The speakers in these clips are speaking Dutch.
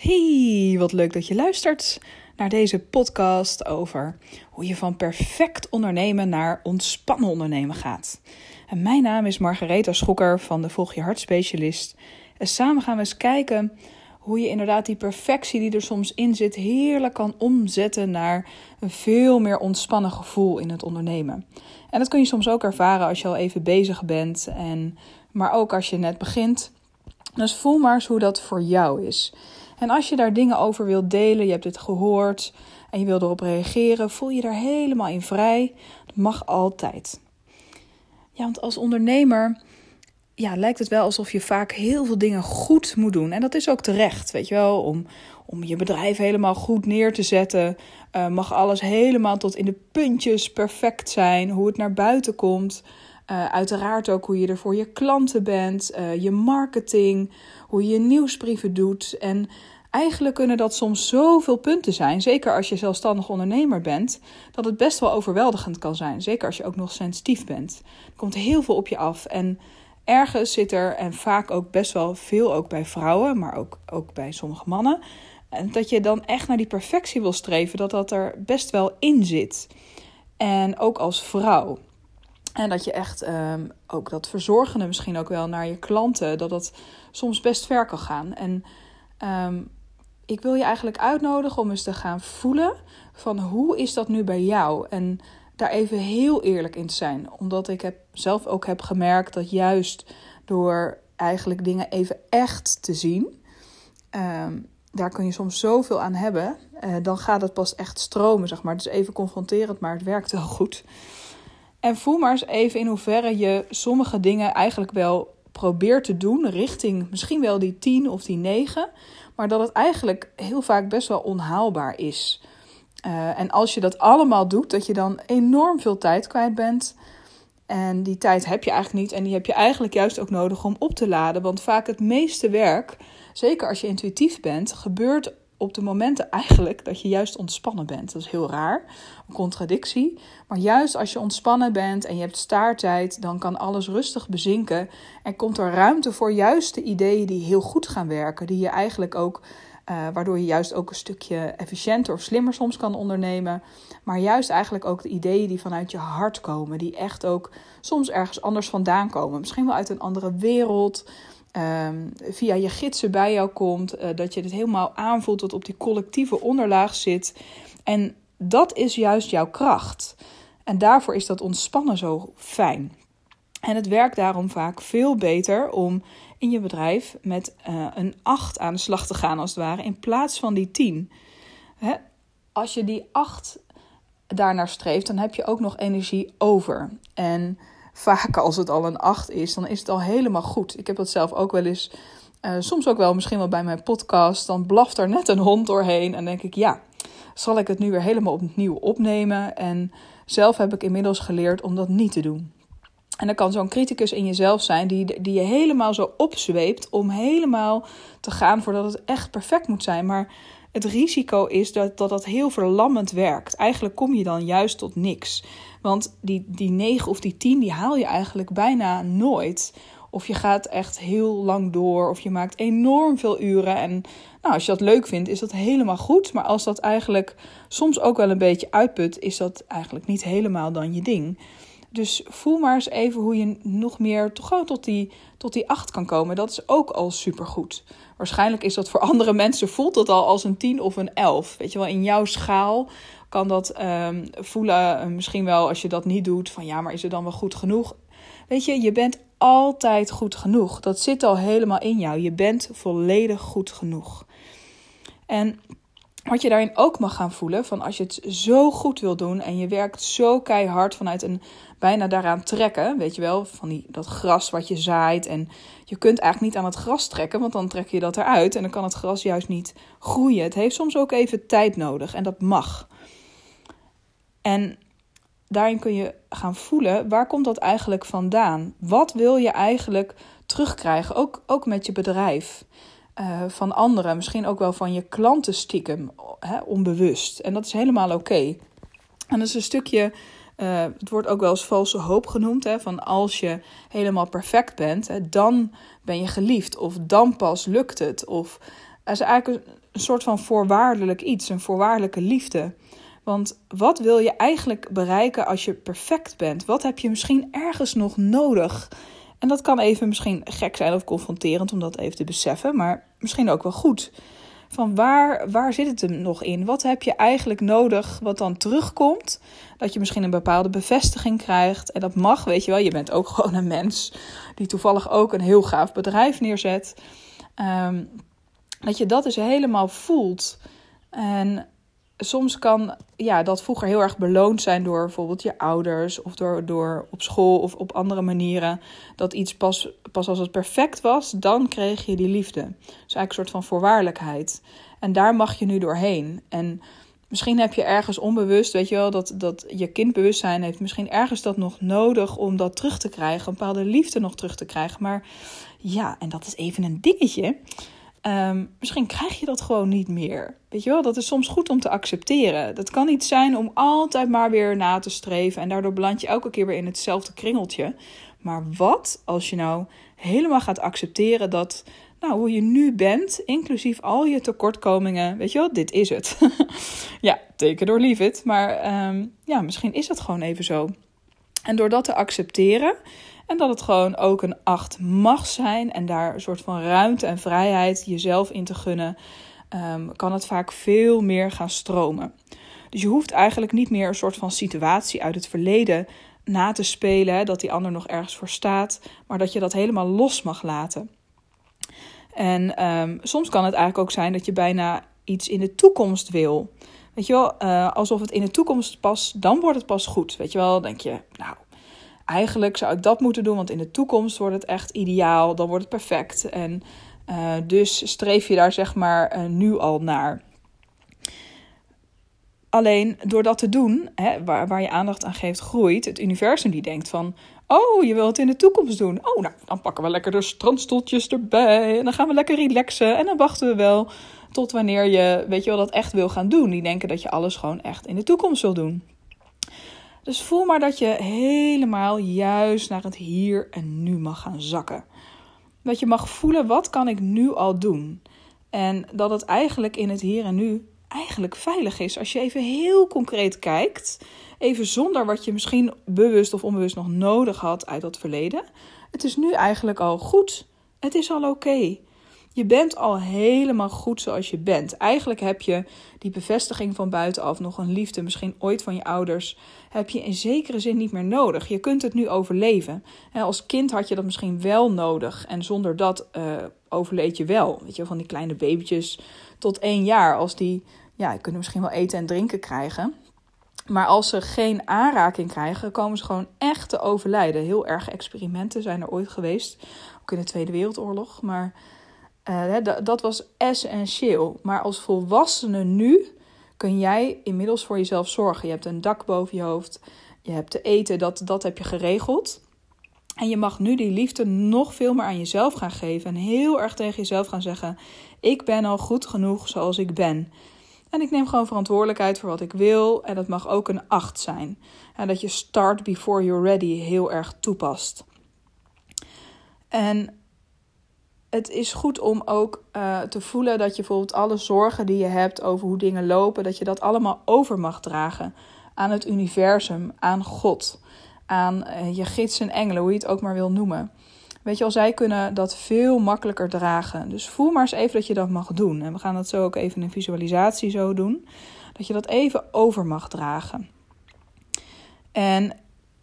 Hey, wat leuk dat je luistert naar deze podcast over hoe je van perfect ondernemen naar ontspannen ondernemen gaat. En mijn naam is Margaretha Schokker van de Volg je Hart Specialist. En samen gaan we eens kijken hoe je inderdaad die perfectie die er soms in zit heerlijk kan omzetten naar een veel meer ontspannen gevoel in het ondernemen. En dat kun je soms ook ervaren als je al even bezig bent, en, maar ook als je net begint. Dus voel maar eens hoe dat voor jou is. En als je daar dingen over wilt delen, je hebt dit gehoord en je wilt erop reageren, voel je daar helemaal in vrij. Dat mag altijd. Ja, want als ondernemer ja, lijkt het wel alsof je vaak heel veel dingen goed moet doen. En dat is ook terecht, weet je wel, om, om je bedrijf helemaal goed neer te zetten. Uh, mag alles helemaal tot in de puntjes perfect zijn, hoe het naar buiten komt. Uh, uiteraard ook hoe je er voor je klanten bent, uh, je marketing, hoe je nieuwsbrieven doet. En eigenlijk kunnen dat soms zoveel punten zijn, zeker als je zelfstandig ondernemer bent, dat het best wel overweldigend kan zijn. Zeker als je ook nog sensitief bent. Er komt heel veel op je af. En ergens zit er, en vaak ook best wel veel ook bij vrouwen, maar ook, ook bij sommige mannen, en dat je dan echt naar die perfectie wil streven, dat dat er best wel in zit. En ook als vrouw. En dat je echt um, ook dat verzorgende misschien ook wel naar je klanten, dat dat soms best ver kan gaan. En um, ik wil je eigenlijk uitnodigen om eens te gaan voelen van hoe is dat nu bij jou? En daar even heel eerlijk in te zijn. Omdat ik heb, zelf ook heb gemerkt dat juist door eigenlijk dingen even echt te zien, um, daar kun je soms zoveel aan hebben. Uh, dan gaat het pas echt stromen, zeg maar. Is even confronterend, maar het werkt wel goed. En voel maar eens even in hoeverre je sommige dingen eigenlijk wel probeert te doen richting misschien wel die 10 of die 9, maar dat het eigenlijk heel vaak best wel onhaalbaar is. Uh, en als je dat allemaal doet, dat je dan enorm veel tijd kwijt bent. En die tijd heb je eigenlijk niet. En die heb je eigenlijk juist ook nodig om op te laden. Want vaak het meeste werk, zeker als je intuïtief bent, gebeurt op de momenten eigenlijk dat je juist ontspannen bent. Dat is heel raar, een contradictie. Maar juist als je ontspannen bent en je hebt staartijd, dan kan alles rustig bezinken. En komt er ruimte voor juist de ideeën die heel goed gaan werken. Die je eigenlijk ook, uh, waardoor je juist ook een stukje efficiënter of slimmer soms kan ondernemen. Maar juist eigenlijk ook de ideeën die vanuit je hart komen. Die echt ook soms ergens anders vandaan komen. Misschien wel uit een andere wereld. Um, via je gidsen bij jou komt. Uh, dat je het helemaal aanvoelt, dat op die collectieve onderlaag zit. En dat is juist jouw kracht. En daarvoor is dat ontspannen zo fijn. En het werkt daarom vaak veel beter om in je bedrijf met uh, een 8 aan de slag te gaan, als het ware, in plaats van die 10. Hè? Als je die 8 daarnaar streeft, dan heb je ook nog energie over. En vaak als het al een 8 is, dan is het al helemaal goed. Ik heb dat zelf ook wel eens, uh, soms ook wel misschien wel bij mijn podcast. Dan blaft er net een hond doorheen en denk ik, ja, zal ik het nu weer helemaal opnieuw opnemen? En zelf heb ik inmiddels geleerd om dat niet te doen. En dan kan zo'n criticus in jezelf zijn die, die je helemaal zo opzweept om helemaal te gaan voordat het echt perfect moet zijn. Maar het risico is dat, dat heel verlammend werkt. Eigenlijk kom je dan juist tot niks. Want die, die 9 of die 10, die haal je eigenlijk bijna nooit. Of je gaat echt heel lang door, of je maakt enorm veel uren. En nou, als je dat leuk vindt, is dat helemaal goed. Maar als dat eigenlijk soms ook wel een beetje uitput, is dat eigenlijk niet helemaal dan je ding. Dus voel maar eens even hoe je nog meer gewoon tot die, tot die 8 kan komen. Dat is ook al supergoed. Waarschijnlijk is dat voor andere mensen, voelt dat al als een 10 of een 11. Weet je wel, in jouw schaal kan dat um, voelen. Eh, misschien wel als je dat niet doet, van ja, maar is het dan wel goed genoeg? Weet je, je bent altijd goed genoeg. Dat zit al helemaal in jou. Je bent volledig goed genoeg. En wat je daarin ook mag gaan voelen, van als je het zo goed wil doen en je werkt zo keihard vanuit een bijna daaraan trekken, weet je wel, van die, dat gras wat je zaait en je kunt eigenlijk niet aan het gras trekken, want dan trek je dat eruit en dan kan het gras juist niet groeien. Het heeft soms ook even tijd nodig en dat mag. En daarin kun je gaan voelen, waar komt dat eigenlijk vandaan? Wat wil je eigenlijk terugkrijgen, ook, ook met je bedrijf? Uh, van anderen, misschien ook wel van je klanten stiekem, hè, onbewust. En dat is helemaal oké. En dat is een stukje, uh, het wordt ook wel eens valse hoop genoemd, hè, van als je helemaal perfect bent, hè, dan ben je geliefd. Of dan pas lukt het. Of Dat is eigenlijk een soort van voorwaardelijk iets, een voorwaardelijke liefde. Want wat wil je eigenlijk bereiken als je perfect bent? Wat heb je misschien ergens nog nodig? En dat kan even misschien gek zijn of confronterend om dat even te beseffen, maar misschien ook wel goed. Van waar, waar zit het hem nog in? Wat heb je eigenlijk nodig wat dan terugkomt? Dat je misschien een bepaalde bevestiging krijgt. En dat mag, weet je wel. Je bent ook gewoon een mens die toevallig ook een heel gaaf bedrijf neerzet. Um, dat je dat dus helemaal voelt. En soms kan ja, dat vroeger heel erg beloond zijn door bijvoorbeeld je ouders of door, door op school of op andere manieren. Dat iets pas, pas als het perfect was, dan kreeg je die liefde. Dus eigenlijk een soort van voorwaardelijkheid. En daar mag je nu doorheen. En misschien heb je ergens onbewust, weet je wel, dat, dat je kindbewustzijn heeft misschien ergens dat nog nodig om dat terug te krijgen. Een bepaalde liefde nog terug te krijgen. Maar ja, en dat is even een dingetje. Ehm, misschien krijg je dat gewoon niet meer. Weet je wel, dat is soms goed om te accepteren. Dat kan niet zijn om altijd maar weer na te streven en daardoor beland je elke keer weer in hetzelfde kringeltje. Maar wat als je nou helemaal gaat accepteren dat, nou, hoe je nu bent, inclusief al je tekortkomingen, weet je wel, dit is het. ja, teken door leave it. Maar ehm, ja, misschien is het gewoon even zo. En door dat te accepteren en dat het gewoon ook een acht mag zijn en daar een soort van ruimte en vrijheid jezelf in te gunnen, ehm, kan het vaak veel meer gaan stromen. Dus je hoeft eigenlijk niet meer een soort van situatie uit het verleden na te spelen, dat die ander nog ergens voor staat, maar dat je dat helemaal los mag laten. En ehm, soms kan het eigenlijk ook zijn dat je bijna iets in de toekomst wil. Weet je wel, uh, alsof het in de toekomst pas, dan wordt het pas goed. Weet je wel, denk je, nou, eigenlijk zou ik dat moeten doen, want in de toekomst wordt het echt ideaal, dan wordt het perfect. En uh, dus streef je daar zeg maar uh, nu al naar. Alleen door dat te doen, hè, waar, waar je aandacht aan geeft, groeit het universum die denkt van... Oh, je wilt het in de toekomst doen. Oh, nou, dan pakken we lekker de strandstoeltjes erbij. En dan gaan we lekker relaxen. En dan wachten we wel tot wanneer je, weet je wel, dat echt wil gaan doen. Die denken dat je alles gewoon echt in de toekomst wil doen. Dus voel maar dat je helemaal juist naar het hier en nu mag gaan zakken. Dat je mag voelen, wat kan ik nu al doen? En dat het eigenlijk in het hier en nu eigenlijk veilig is. Als je even heel concreet kijkt, even zonder wat je misschien bewust of onbewust nog nodig had uit dat verleden. Het is nu eigenlijk al goed. Het is al oké. Je bent al helemaal goed zoals je bent. Eigenlijk heb je die bevestiging van buitenaf, nog een liefde, misschien ooit van je ouders, heb je in zekere zin niet meer nodig. Je kunt het nu overleven. Als kind had je dat misschien wel nodig en zonder dat uh, overleed je wel. Weet je, van die kleine babytjes tot één jaar, als die, ja, kunnen misschien wel eten en drinken krijgen. Maar als ze geen aanraking krijgen, komen ze gewoon echt te overlijden. Heel erg experimenten zijn er ooit geweest, ook in de Tweede Wereldoorlog. Maar uh, dat was essentieel. Maar als volwassene nu kun jij inmiddels voor jezelf zorgen. Je hebt een dak boven je hoofd, je hebt te eten, dat, dat heb je geregeld. En je mag nu die liefde nog veel meer aan jezelf gaan geven. En heel erg tegen jezelf gaan zeggen: Ik ben al goed genoeg zoals ik ben. En ik neem gewoon verantwoordelijkheid voor wat ik wil. En dat mag ook een acht zijn. En dat je start before you're ready heel erg toepast. En het is goed om ook uh, te voelen dat je bijvoorbeeld alle zorgen die je hebt over hoe dingen lopen, dat je dat allemaal over mag dragen aan het universum, aan God, aan uh, je gids en engelen, hoe je het ook maar wil noemen. Weet je al, zij kunnen dat veel makkelijker dragen. Dus voel maar eens even dat je dat mag doen. En we gaan dat zo ook even in een visualisatie zo doen. Dat je dat even over mag dragen. En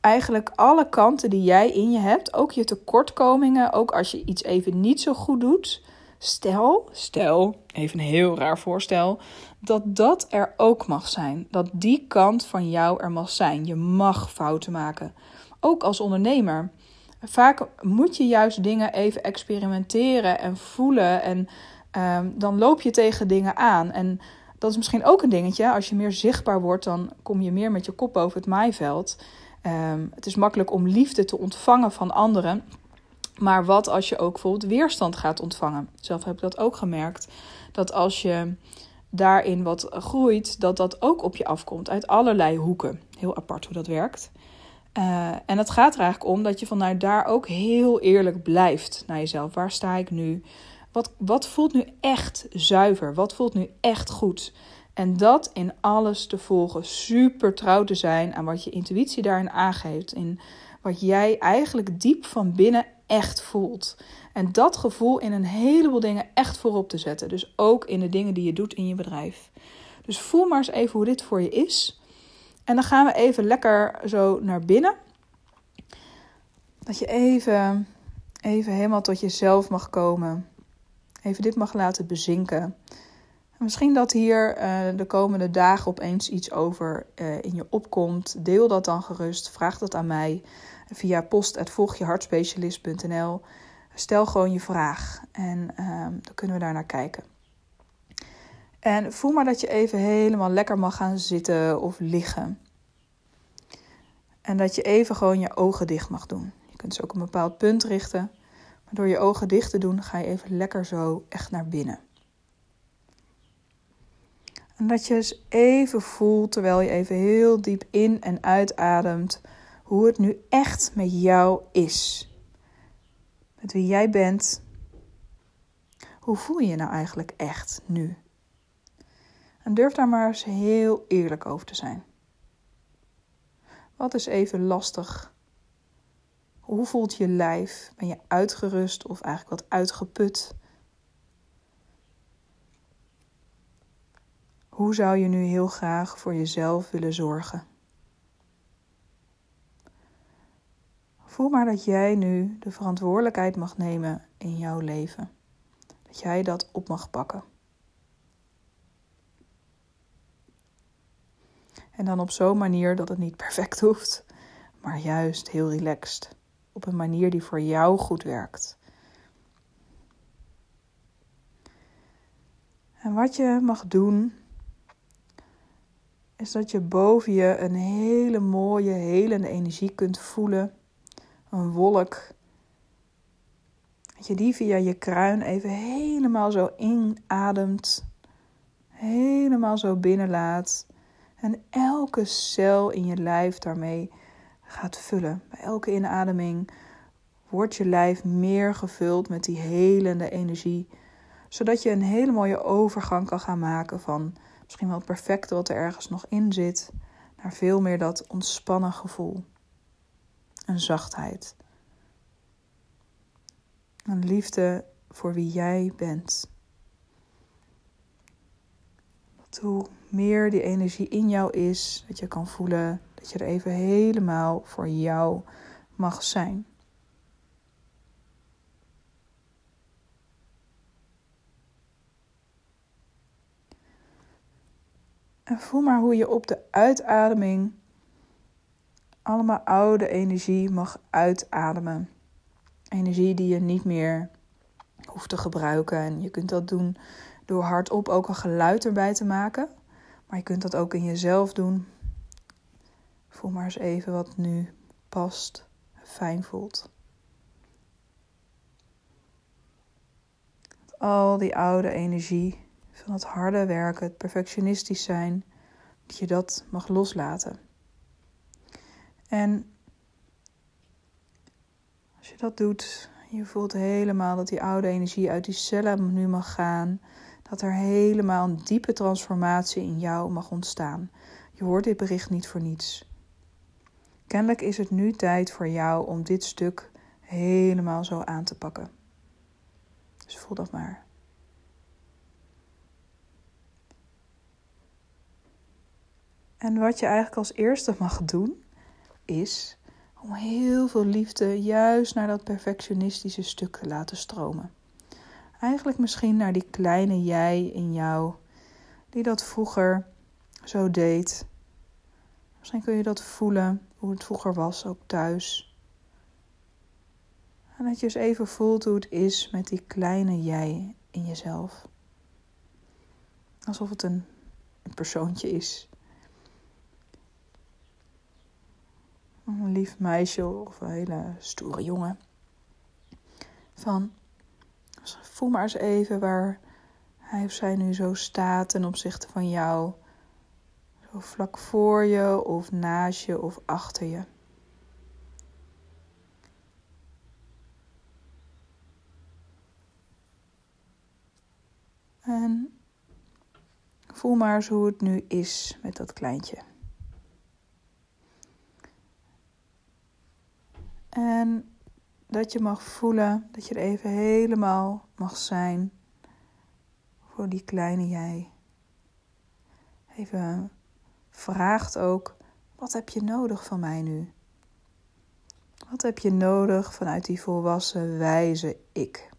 eigenlijk alle kanten die jij in je hebt, ook je tekortkomingen, ook als je iets even niet zo goed doet. Stel, stel, even een heel raar voorstel, dat dat er ook mag zijn. Dat die kant van jou er mag zijn. Je mag fouten maken. Ook als ondernemer. Vaak moet je juist dingen even experimenteren en voelen. En um, dan loop je tegen dingen aan. En dat is misschien ook een dingetje. Als je meer zichtbaar wordt, dan kom je meer met je kop over het maaiveld. Um, het is makkelijk om liefde te ontvangen van anderen. Maar wat als je ook bijvoorbeeld weerstand gaat ontvangen? Zelf heb ik dat ook gemerkt. Dat als je daarin wat groeit, dat dat ook op je afkomt uit allerlei hoeken. Heel apart hoe dat werkt. Uh, en het gaat er eigenlijk om dat je vanuit daar ook heel eerlijk blijft naar jezelf. Waar sta ik nu? Wat, wat voelt nu echt zuiver? Wat voelt nu echt goed? En dat in alles te volgen. Super trouw te zijn aan wat je intuïtie daarin aangeeft. In wat jij eigenlijk diep van binnen echt voelt. En dat gevoel in een heleboel dingen echt voorop te zetten. Dus ook in de dingen die je doet in je bedrijf. Dus voel maar eens even hoe dit voor je is. En dan gaan we even lekker zo naar binnen. Dat je even, even helemaal tot jezelf mag komen. Even dit mag laten bezinken. Misschien dat hier uh, de komende dagen opeens iets over uh, in je opkomt. Deel dat dan gerust. Vraag dat aan mij via post.volgjehartspecialist.nl. Stel gewoon je vraag en uh, dan kunnen we daar naar kijken. En voel maar dat je even helemaal lekker mag gaan zitten of liggen. En dat je even gewoon je ogen dicht mag doen. Je kunt ze ook een bepaald punt richten. Maar door je ogen dicht te doen, ga je even lekker zo echt naar binnen. En dat je eens even voelt, terwijl je even heel diep in en uitademt, hoe het nu echt met jou is. Met wie jij bent. Hoe voel je je nou eigenlijk echt nu? En durf daar maar eens heel eerlijk over te zijn. Wat is even lastig? Hoe voelt je lijf? Ben je uitgerust of eigenlijk wat uitgeput? Hoe zou je nu heel graag voor jezelf willen zorgen? Voel maar dat jij nu de verantwoordelijkheid mag nemen in jouw leven. Dat jij dat op mag pakken. En dan op zo'n manier dat het niet perfect hoeft, maar juist heel relaxed. Op een manier die voor jou goed werkt. En wat je mag doen, is dat je boven je een hele mooie, helende energie kunt voelen. Een wolk. Dat je die via je kruin even helemaal zo inademt. Helemaal zo binnenlaat. En elke cel in je lijf daarmee gaat vullen. Bij elke inademing wordt je lijf meer gevuld met die helende energie. Zodat je een hele mooie overgang kan gaan maken van misschien wel het perfecte wat er ergens nog in zit, naar veel meer dat ontspannen gevoel. Een zachtheid. Een liefde voor wie jij bent. Hoe meer die energie in jou is, dat je kan voelen dat je er even helemaal voor jou mag zijn. En voel maar hoe je op de uitademing allemaal oude energie mag uitademen. Energie die je niet meer hoeft te gebruiken. En je kunt dat doen door hardop ook een geluid erbij te maken. Maar je kunt dat ook in jezelf doen. Voel maar eens even wat nu past, fijn voelt. Al die oude energie van het harde werken, het perfectionistisch zijn, dat je dat mag loslaten. En als je dat doet, je voelt helemaal dat die oude energie uit die cellen nu mag gaan, dat er helemaal een diepe transformatie in jou mag ontstaan. Je hoort dit bericht niet voor niets. Kennelijk is het nu tijd voor jou om dit stuk helemaal zo aan te pakken. Dus voel dat maar. En wat je eigenlijk als eerste mag doen, is om heel veel liefde juist naar dat perfectionistische stuk te laten stromen. Eigenlijk misschien naar die kleine jij in jou, die dat vroeger zo deed. Misschien kun je dat voelen, hoe het vroeger was, ook thuis. En dat je eens even voelt hoe het is met die kleine jij in jezelf. Alsof het een, een persoontje is een lief meisje of een hele stoere jongen. Van, voel maar eens even waar hij of zij nu zo staat ten opzichte van jou. Zo vlak voor je of naast je of achter je. En voel maar eens hoe het nu is met dat kleintje. En dat je mag voelen dat je er even helemaal mag zijn voor die kleine jij. Even vraagt ook: wat heb je nodig van mij nu? Wat heb je nodig vanuit die volwassen, wijze ik?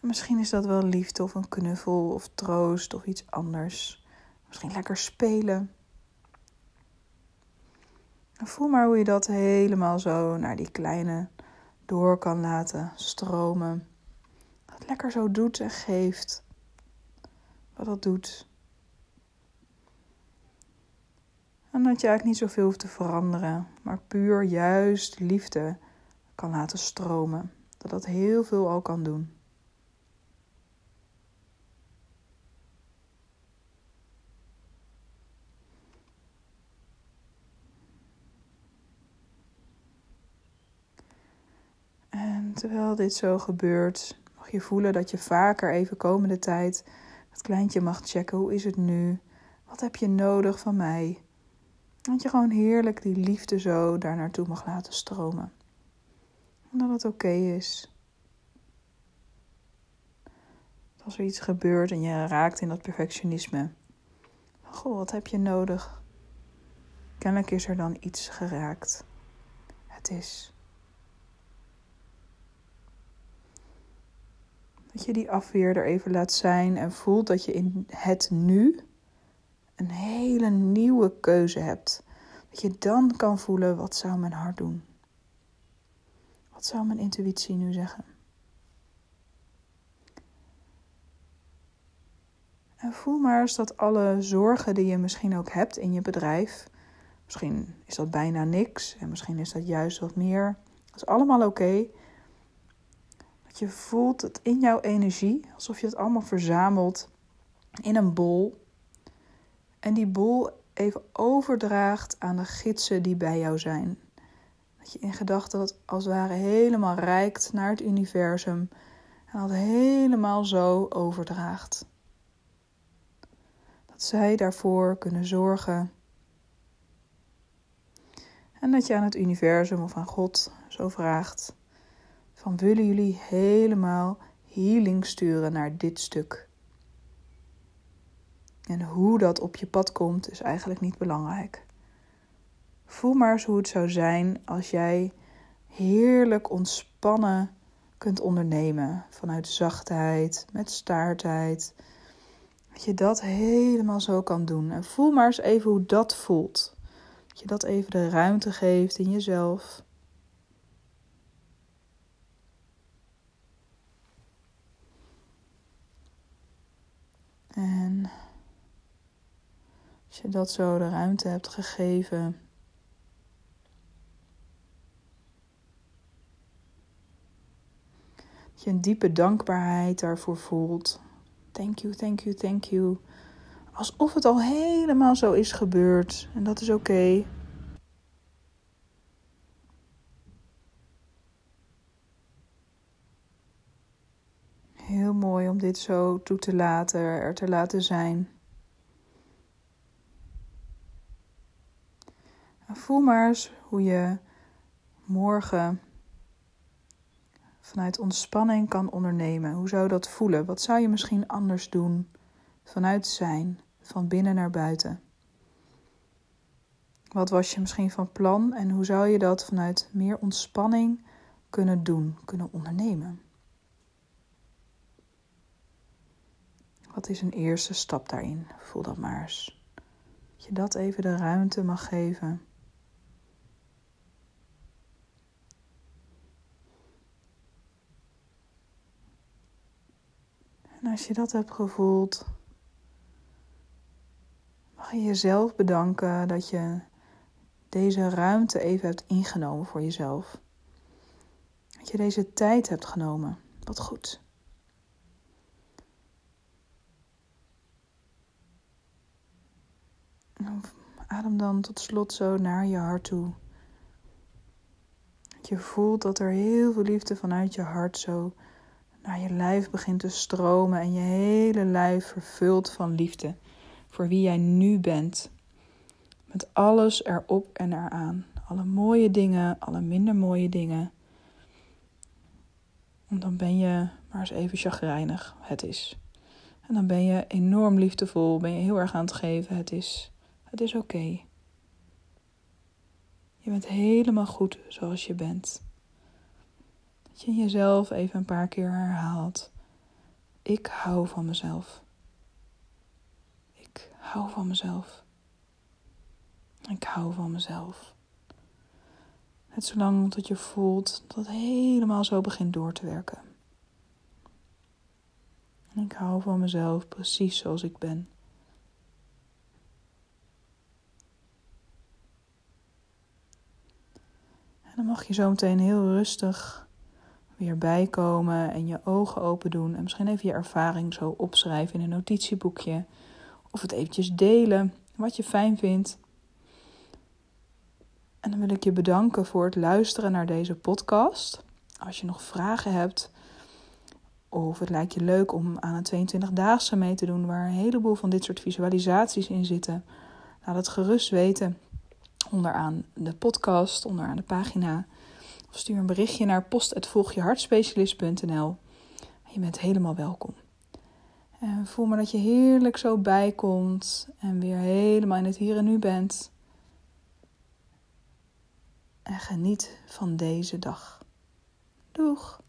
misschien is dat wel liefde of een knuffel of troost of iets anders. Misschien lekker spelen. Voel maar hoe je dat helemaal zo naar die kleine door kan laten stromen. Dat lekker zo doet en geeft. Wat dat doet. En dat je eigenlijk niet zoveel hoeft te veranderen, maar puur juist liefde kan laten stromen. Dat dat heel veel al kan doen. Terwijl dit zo gebeurt, mag je voelen dat je vaker even komende tijd het kleintje mag checken. Hoe is het nu? Wat heb je nodig van mij? Dat je gewoon heerlijk die liefde zo daar naartoe mag laten stromen. En dat het oké is. Als er iets gebeurt en je raakt in dat perfectionisme. Goh, wat heb je nodig? Kennelijk is er dan iets geraakt. Het is. Dat je die afweer er even laat zijn en voelt dat je in het nu een hele nieuwe keuze hebt. Dat je dan kan voelen, wat zou mijn hart doen? Wat zou mijn intuïtie nu zeggen? En voel maar eens dat alle zorgen die je misschien ook hebt in je bedrijf, misschien is dat bijna niks en misschien is dat juist wat meer, dat is allemaal oké. Dat je voelt het in jouw energie, alsof je het allemaal verzamelt in een bol en die bol even overdraagt aan de gidsen die bij jou zijn. Dat je in gedachten dat als het ware helemaal reikt naar het universum en dat helemaal zo overdraagt. Dat zij daarvoor kunnen zorgen. En dat je aan het universum of aan God zo vraagt: van willen jullie helemaal healing sturen naar dit stuk? En hoe dat op je pad komt is eigenlijk niet belangrijk. Voel maar eens hoe het zou zijn als jij heerlijk ontspannen kunt ondernemen. Vanuit zachtheid, met staartheid. Dat je dat helemaal zo kan doen. En voel maar eens even hoe dat voelt. Dat je dat even de ruimte geeft in jezelf. En als je dat zo de ruimte hebt gegeven. Dat je een diepe dankbaarheid daarvoor voelt. Thank you, thank you, thank you. Alsof het al helemaal zo is gebeurd. En dat is oké mooi om dit zo toe te laten, er te laten zijn. voel maar eens hoe je morgen vanuit ontspanning kan ondernemen. Hoe zou dat voelen? Wat zou je misschien anders doen vanuit zijn, van binnen naar buiten? Wat was je misschien van plan en hoe zou je dat vanuit meer ontspanning kunnen doen, kunnen ondernemen? Wat is een eerste stap daarin? Voel dat maar eens. Dat je dat even de ruimte mag geven. En als je dat hebt gevoeld, mag je jezelf bedanken dat je deze ruimte even hebt ingenomen voor jezelf. Dat je deze tijd hebt genomen. Wat goed. Adem dan tot slot zo naar je hart toe. Je voelt dat er heel veel liefde vanuit je hart zo naar je lijf begint te stromen en je hele lijf vervult van liefde voor wie jij nu bent. Met alles erop en eraan. Alle mooie dingen, alle minder mooie dingen. En dan ben je maar eens even chagrijnig. Het is. En dan ben je enorm liefdevol, ben je heel erg aan het geven. Het is, het is oké. Je bent helemaal goed zoals je bent. Dat je jezelf even een paar keer herhaalt. Ik hou van mezelf. Ik hou van mezelf. Ik hou van mezelf. Net zolang tot je voelt dat het helemaal zo begint door te werken. Ik hou van mezelf precies zoals ik ben. Dan mag je zo meteen heel rustig weer bijkomen en je ogen open doen. En misschien even je ervaring zo opschrijven in een notitieboekje. Of het eventjes delen, wat je fijn vindt. En dan wil ik je bedanken voor het luisteren naar deze podcast. Als je nog vragen hebt, of het lijkt je leuk om aan een 22-daagse mee te doen, waar een heleboel van dit soort visualisaties in zitten, laat het gerust weten onderaan de podcast, onderaan de pagina. Of stuur een berichtje naar post.volgjehartspecialist.nl. Je bent helemaal welkom. En voel maar dat je heerlijk zo bijkomt en weer helemaal in het hier en nu bent. En geniet van deze dag. Doeg!